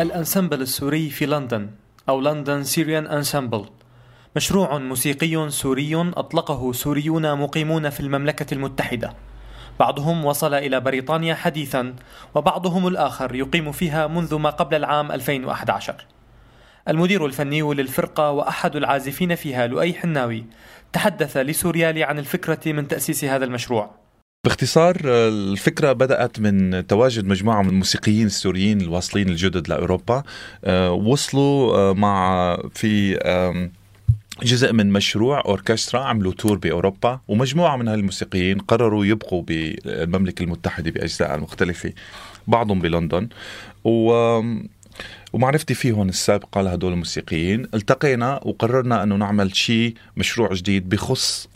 ال ensemble السوري في لندن أو London Syrian Ensemble مشروع موسيقي سوري أطلقه سوريون مقيمون في المملكة المتحدة. بعضهم وصل إلى بريطانيا حديثا وبعضهم الآخر يقيم فيها منذ ما قبل العام 2011 المدير الفني للفرقة وأحد العازفين فيها لؤي حناوي تحدث لسوريالي عن الفكرة من تأسيس هذا المشروع. باختصار الفكرة بدأت من تواجد مجموعة من الموسيقيين السوريين الواصلين الجدد لأوروبا آه، وصلوا آه، مع في جزء من مشروع أوركسترا عملوا تور بأوروبا ومجموعة من هالموسيقيين قرروا يبقوا بالمملكة المتحدة باجزائها المختلفة بعضهم بلندن. و ومعرفتي فيهم السابقه لهدول الموسيقيين التقينا وقررنا أنه نعمل شيء مشروع جديد بخص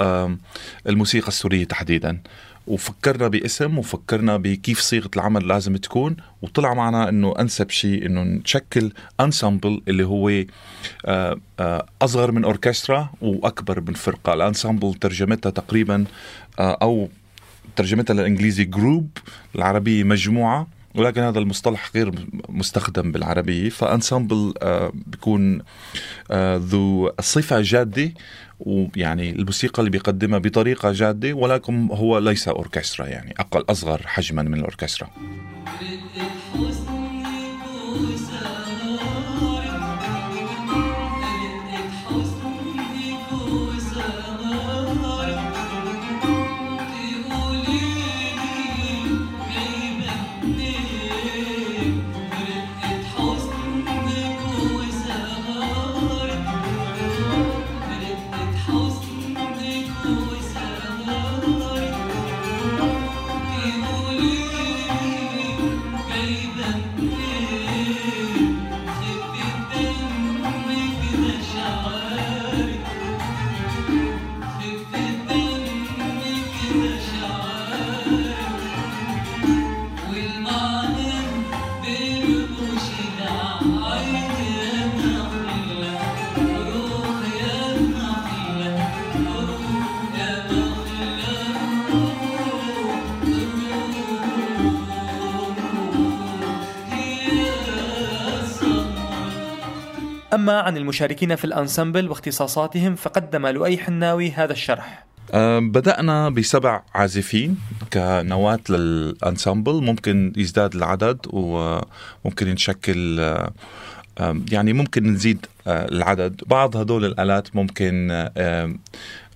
الموسيقى السورية تحديدا. وفكرنا باسم وفكرنا بكيف صيغة العمل لازم تكون وطلع معنا إنه أنسب شيء إنه نشكل ensemble اللي هو آه، آه، أصغر من اوركسترا وأكبر من فرقة. ال ensemble ترجمتها تقريبا آه، أو ترجمتها للإنجليزي group العربية مجموعة. ولكن هذا المصطلح غير مستخدم بالعربية ف ensemble بيكون ذو صفة جادة ويعني الموسيقى اللي بيقدمها بطريقة جادة ولكن هو ليس أوركسترا يعني أقل أصغر حجما من الأوركسترا. عن المشاركين في الأنسمبل واختصاصاتهم فقدم لؤي حناوي هذا الشرح. بدأنا بسبع عازفين كنواة للأنسامبل ممكن يزداد العدد وممكن نشكل يعني ممكن نزيد آه، العدد. بعض هدول الآلات ممكن آه،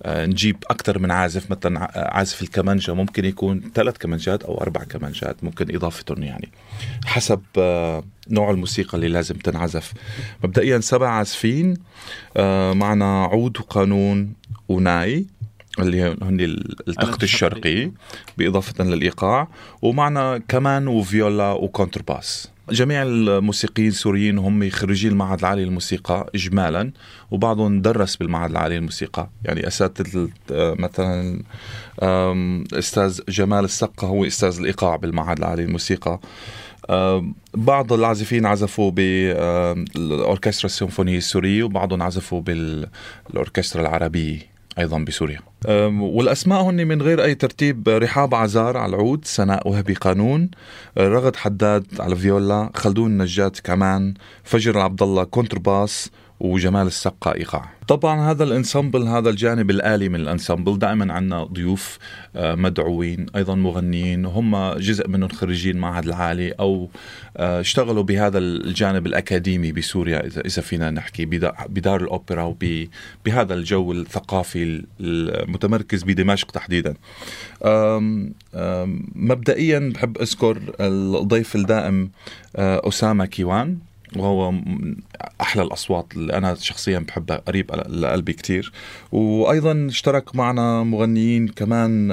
نجيب أكثر من عازف. مثلا عازف الكمانجة ممكن يكون ثلاث كمانجات أو أربع كمانجات ممكن إضافتهم يعني. حسب آه، نوع الموسيقى اللي لازم تنعزف. مبدئيا سبع عازفين معنا عود وقانون وناي اللي هن التخت الشرقي بإضافة للإيقاع. ومعنا كمان وفيولا وكونترباس. جميع الموسيقيين السوريين هم خريجي المعهد العالي للموسيقى اجمالا وبعضهم درس بالمعهد العالي للموسيقى. يعني أساتذة مثلا أستاذ جمال السقا هو أستاذ الإيقاع بالمعهد العالي للموسيقى. بعض العازفين عزفوا بالاوركسترا السيمفونية السورية وبعضهم عزفوا بالأوركسترا العربية. أيضا بسوريا. والأسماء هن من غير أي ترتيب. رحاب عزار على العود سناء وهبي قانون. رغد حداد على الفيولا خلدون نجات كمان فجر عبد الله كونترباس وجمال السقا إيقاع. طبعا هذا ال ensemble هذا الجانب الآلي من ال ensemble دائما عندنا ضيوف آه، مدعوين أيضا مغنيين هم جزء منهم خريجين معهد العالي أو آه، اشتغلوا بهذا الجانب الأكاديمي بسوريا إذا فينا نحكي بدار الأوبرا وبهذا الجو الثقافي المتمركز بدمشق تحديدا. مبدئيا بحب أذكر الضيف الدائم آه، أسامة كيوان. وهو أحلى الأصوات اللي أنا شخصيا بحبها قريب لقلبي كتير. وأيضا اشترك معنا مغنيين كمان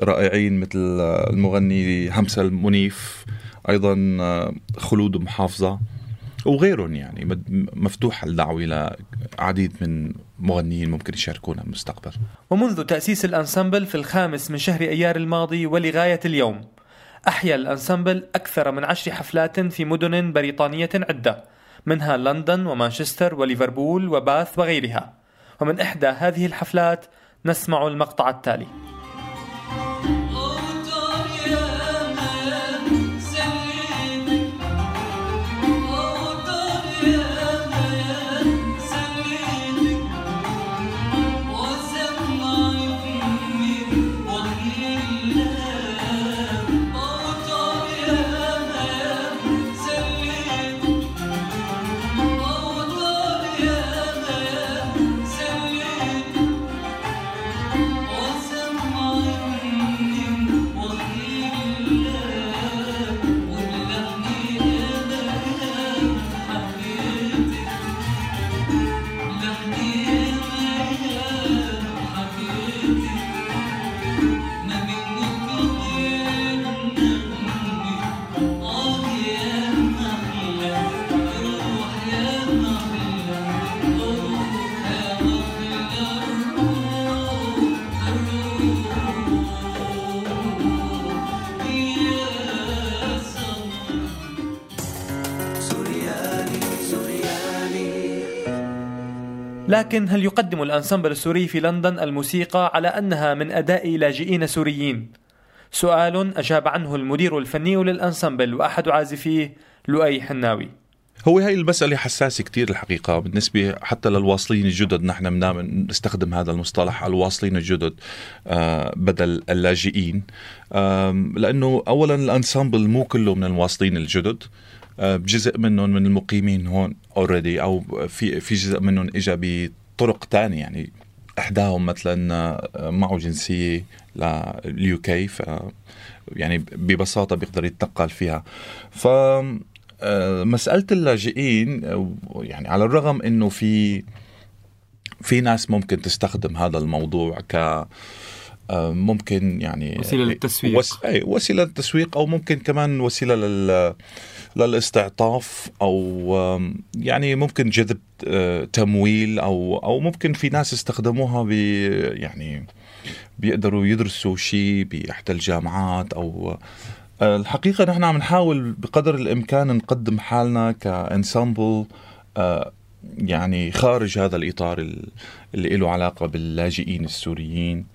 رائعين مثل المغني همسة المنيف أيضا خلود محافظة وغيرهم يعني مفتوح الدعوة لعديد من مغنيين ممكن يشاركونا بالمستقبل ومنذ تأسيس الأنسمبل في الخامس من شهر أيار الماضي ولغاية اليوم أحيا الأنسامبل أكثر من عشر حفلات في مدن بريطانية عدة منها لندن ومانشستر وليفربول وباث وغيرها. ومن إحدى هذه الحفلات نسمع المقطع التالي. لكن هل يقدم الأنسمبل السوري في لندن الموسيقى على أنها من أداء لاجئين سوريين؟ سؤال أجاب عنه المدير الفني للأنسمبل وأحد عازفيه لؤي حناوي. هو هاي المسألة حساسة كتير الحقيقة بالنسبة حتى للواصلين الجدد. نحن بنعمل نستخدم هذا المصطلح الواصلين الجدد آه، بدل اللاجئين. لأنه أولا الأنسامبل مو كله من الواصلين الجدد. آه، منهم من المقيمين هون already أو في في جزء منهم اجى بطرق تانية يعني إحداهم مثلا آه، معه جنسية لل UK ف يعني ببساطة بيقدر يتنقل فيها. ف آه، مسألة اللاجئين يعني على الرغم إنه في في ناس ممكن تستخدم هذا الموضوع ك ممكن يعني وسيلة للتسويق. وس... وسيلة للتسويق أو ممكن كمان وسيلة لل للاستعطاف أو يعني ممكن جذب آه، تمويل أو أو ممكن في ناس استخدموها ب يعني بيقدروا يدرسوا شيء بإحدى الجامعات أو آه، الحقيقة نحن عم نحاول بقدر الإمكان نقدم حالنا كإنسامبل آه، يعني خارج هذا الإطار اللي له علاقة باللاجئين السوريين.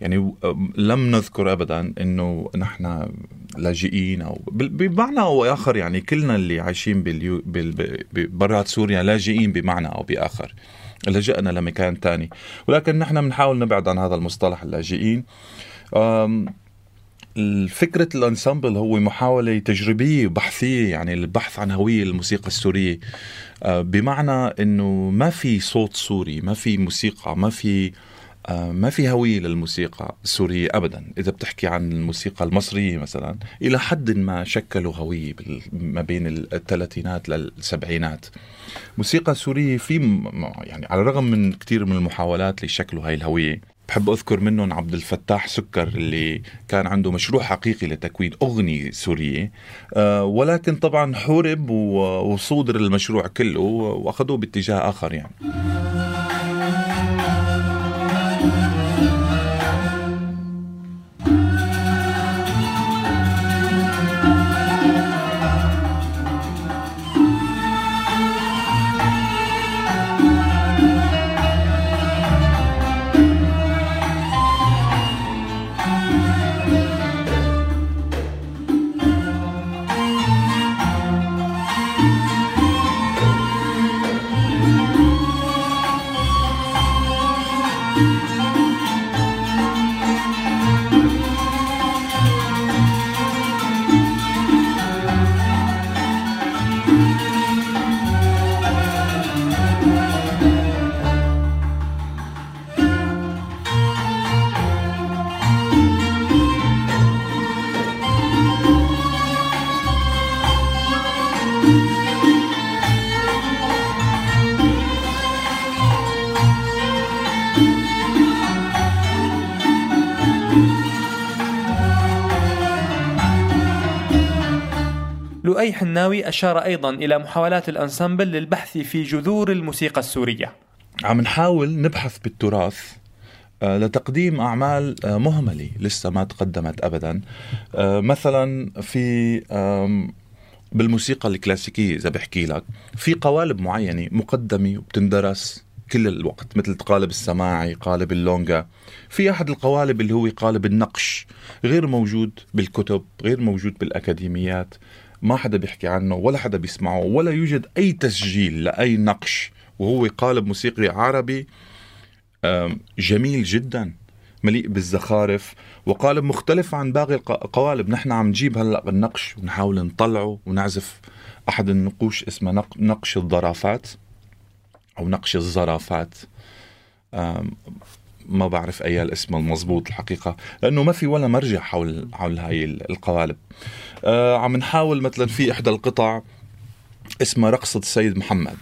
يعني لم نذكر ابدا إنه نحن لاجئين أو بمعنى أو اخر يعني كلنا اللي عايشين برات سوريا لاجئين بمعنى أو بآخر. لجأنا لمكان ثاني ولكن نحن بنحاول نبعد عن هذا المصطلح اللاجئين. فكرة الأنسامبل هو محاولة تجريبية وبحثية يعني البحث عن هوية الموسيقى السورية. أه، بمعنى إنه ما في صوت سوري ما في موسيقى ما في ما في هوية للموسيقى السورية أبدا. إذا بتحكي عن الموسيقى المصرية مثلا إلى حد ما شكلوا هوية ما بين الثلاثينات للسبعينات. موسيقى سورية في يعني على الرغم من كثير من المحاولات ليشكلوا هاي الهوية بحب أذكر منهم عبد الفتاح سكر اللي كان عنده مشروع حقيقي لتكوين أغنية سورية. آه، ولكن طبعا حورب وصودر المشروع كله وأخذوه باتجاه آخر يعني. لؤي حناوي أشار أيضا إلى محاولات الأنسامبل للبحث في جذور الموسيقى السورية. عم نحاول نبحث بالتراث آه، لتقديم أعمال آه، مهملة لسه ما تقدمت أبدا. آه، مثلا في بالموسيقى الكلاسيكية إذا بحكي لك في قوالب معينة مقدمة وبتندرس كل الوقت مثل القالب السماعي قالب اللونجا. في أحد القوالب اللي هو قالب النقش غير موجود بالكتب غير موجود بالأكاديميات. ما حدا بيحكي عنه ولا حدا بيسمعه ولا يوجد أي تسجيل لأي نقش. وهو قالب موسيقي عربي جميل جدا مليء بالزخارف. وقالب مختلف عن باقي القوالب نحن عم نجيب هلأ النقش ونحاول نطلعه ونعزف أحد النقوش اسمه نقش الظرافات أو نقش الزرافات. ما بعرف أي الاسم المضبوط الحقيقة لأنه ما في ولا مرجع حول حول هاي القوالب. آه، عم نحاول مثلا في إحدى القطع اسمها رقصة السيد محمد.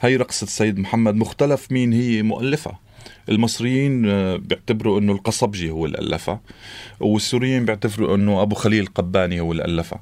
هي رقصة السيد محمد مختلف مين هي مؤلفة. المصريين آه، بيعتبروا إنه القصبجي هو اللي الفها والسوريين بيعتبروا إنه أبو خليل القباني هو اللي الفها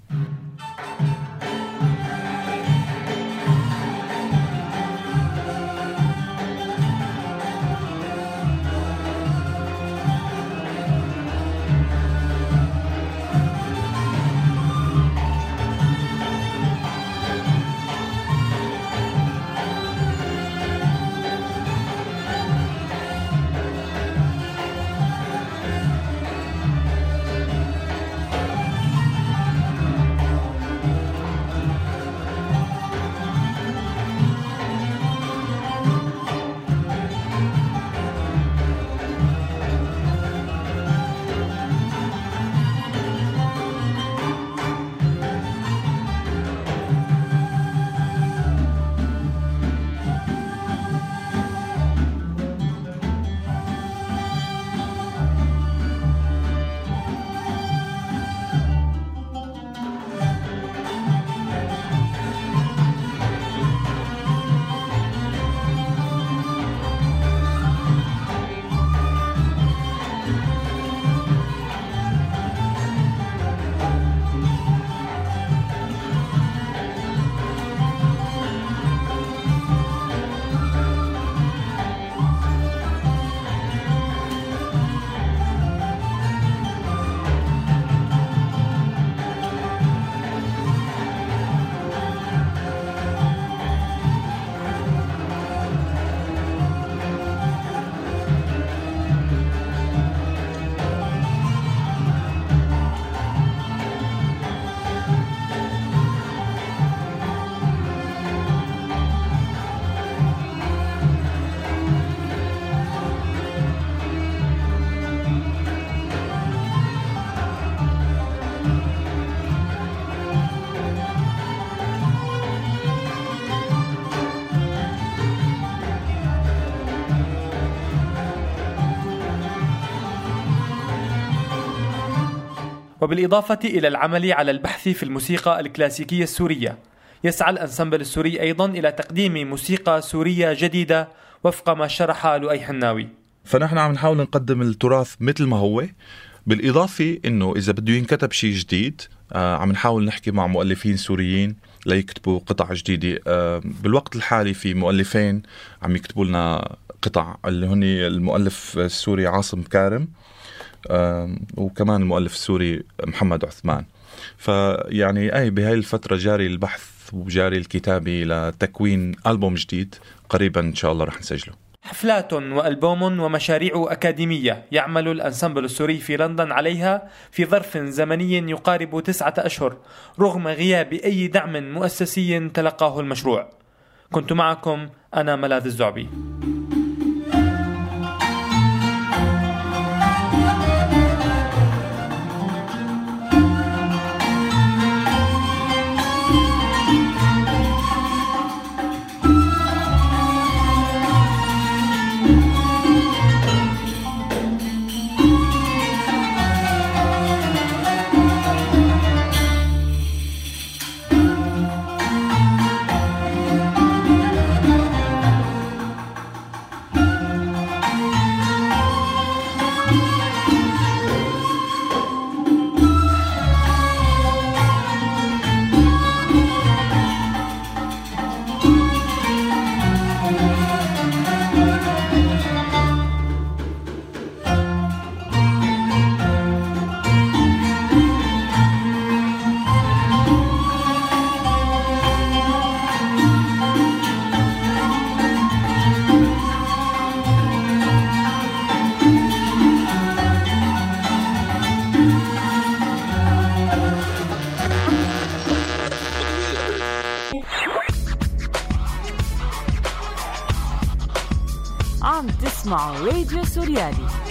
وبالإضافة إلى العمل على البحث في الموسيقى الكلاسيكية السورية. يسعى الأنسمبل السوري أيضا إلى تقديم موسيقى سورية جديدة وفق ما شرح لؤي حناوي. فنحن عم نحاول نقدم التراث مثل ما هو بالإضافة أنه إذا بده ينكتب شيء جديد آه عم نحاول نحكي مع مؤلفين سوريين ليكتبوا قطع جديدة. آه بالوقت الحالي في مؤلفين عم يكتبوا لنا قطع اللي هن المؤلف السوري عاصم كارم. وكمان المؤلف السوري محمد عثمان. فيعني أي بهاي الفترة جاري البحث وجاري الكتابة لتكوين ألبوم جديد قريبا إن شاء الله رح نسجله. حفلات وألبوم ومشاريع أكاديمية يعمل الأنسمبل السوري في لندن عليها في ظرف زمني يقارب تسعة أشهر رغم غياب أي دعم مؤسسي تلقاه المشروع. كنت معكم أنا ملاذ الزعبي. Soriani.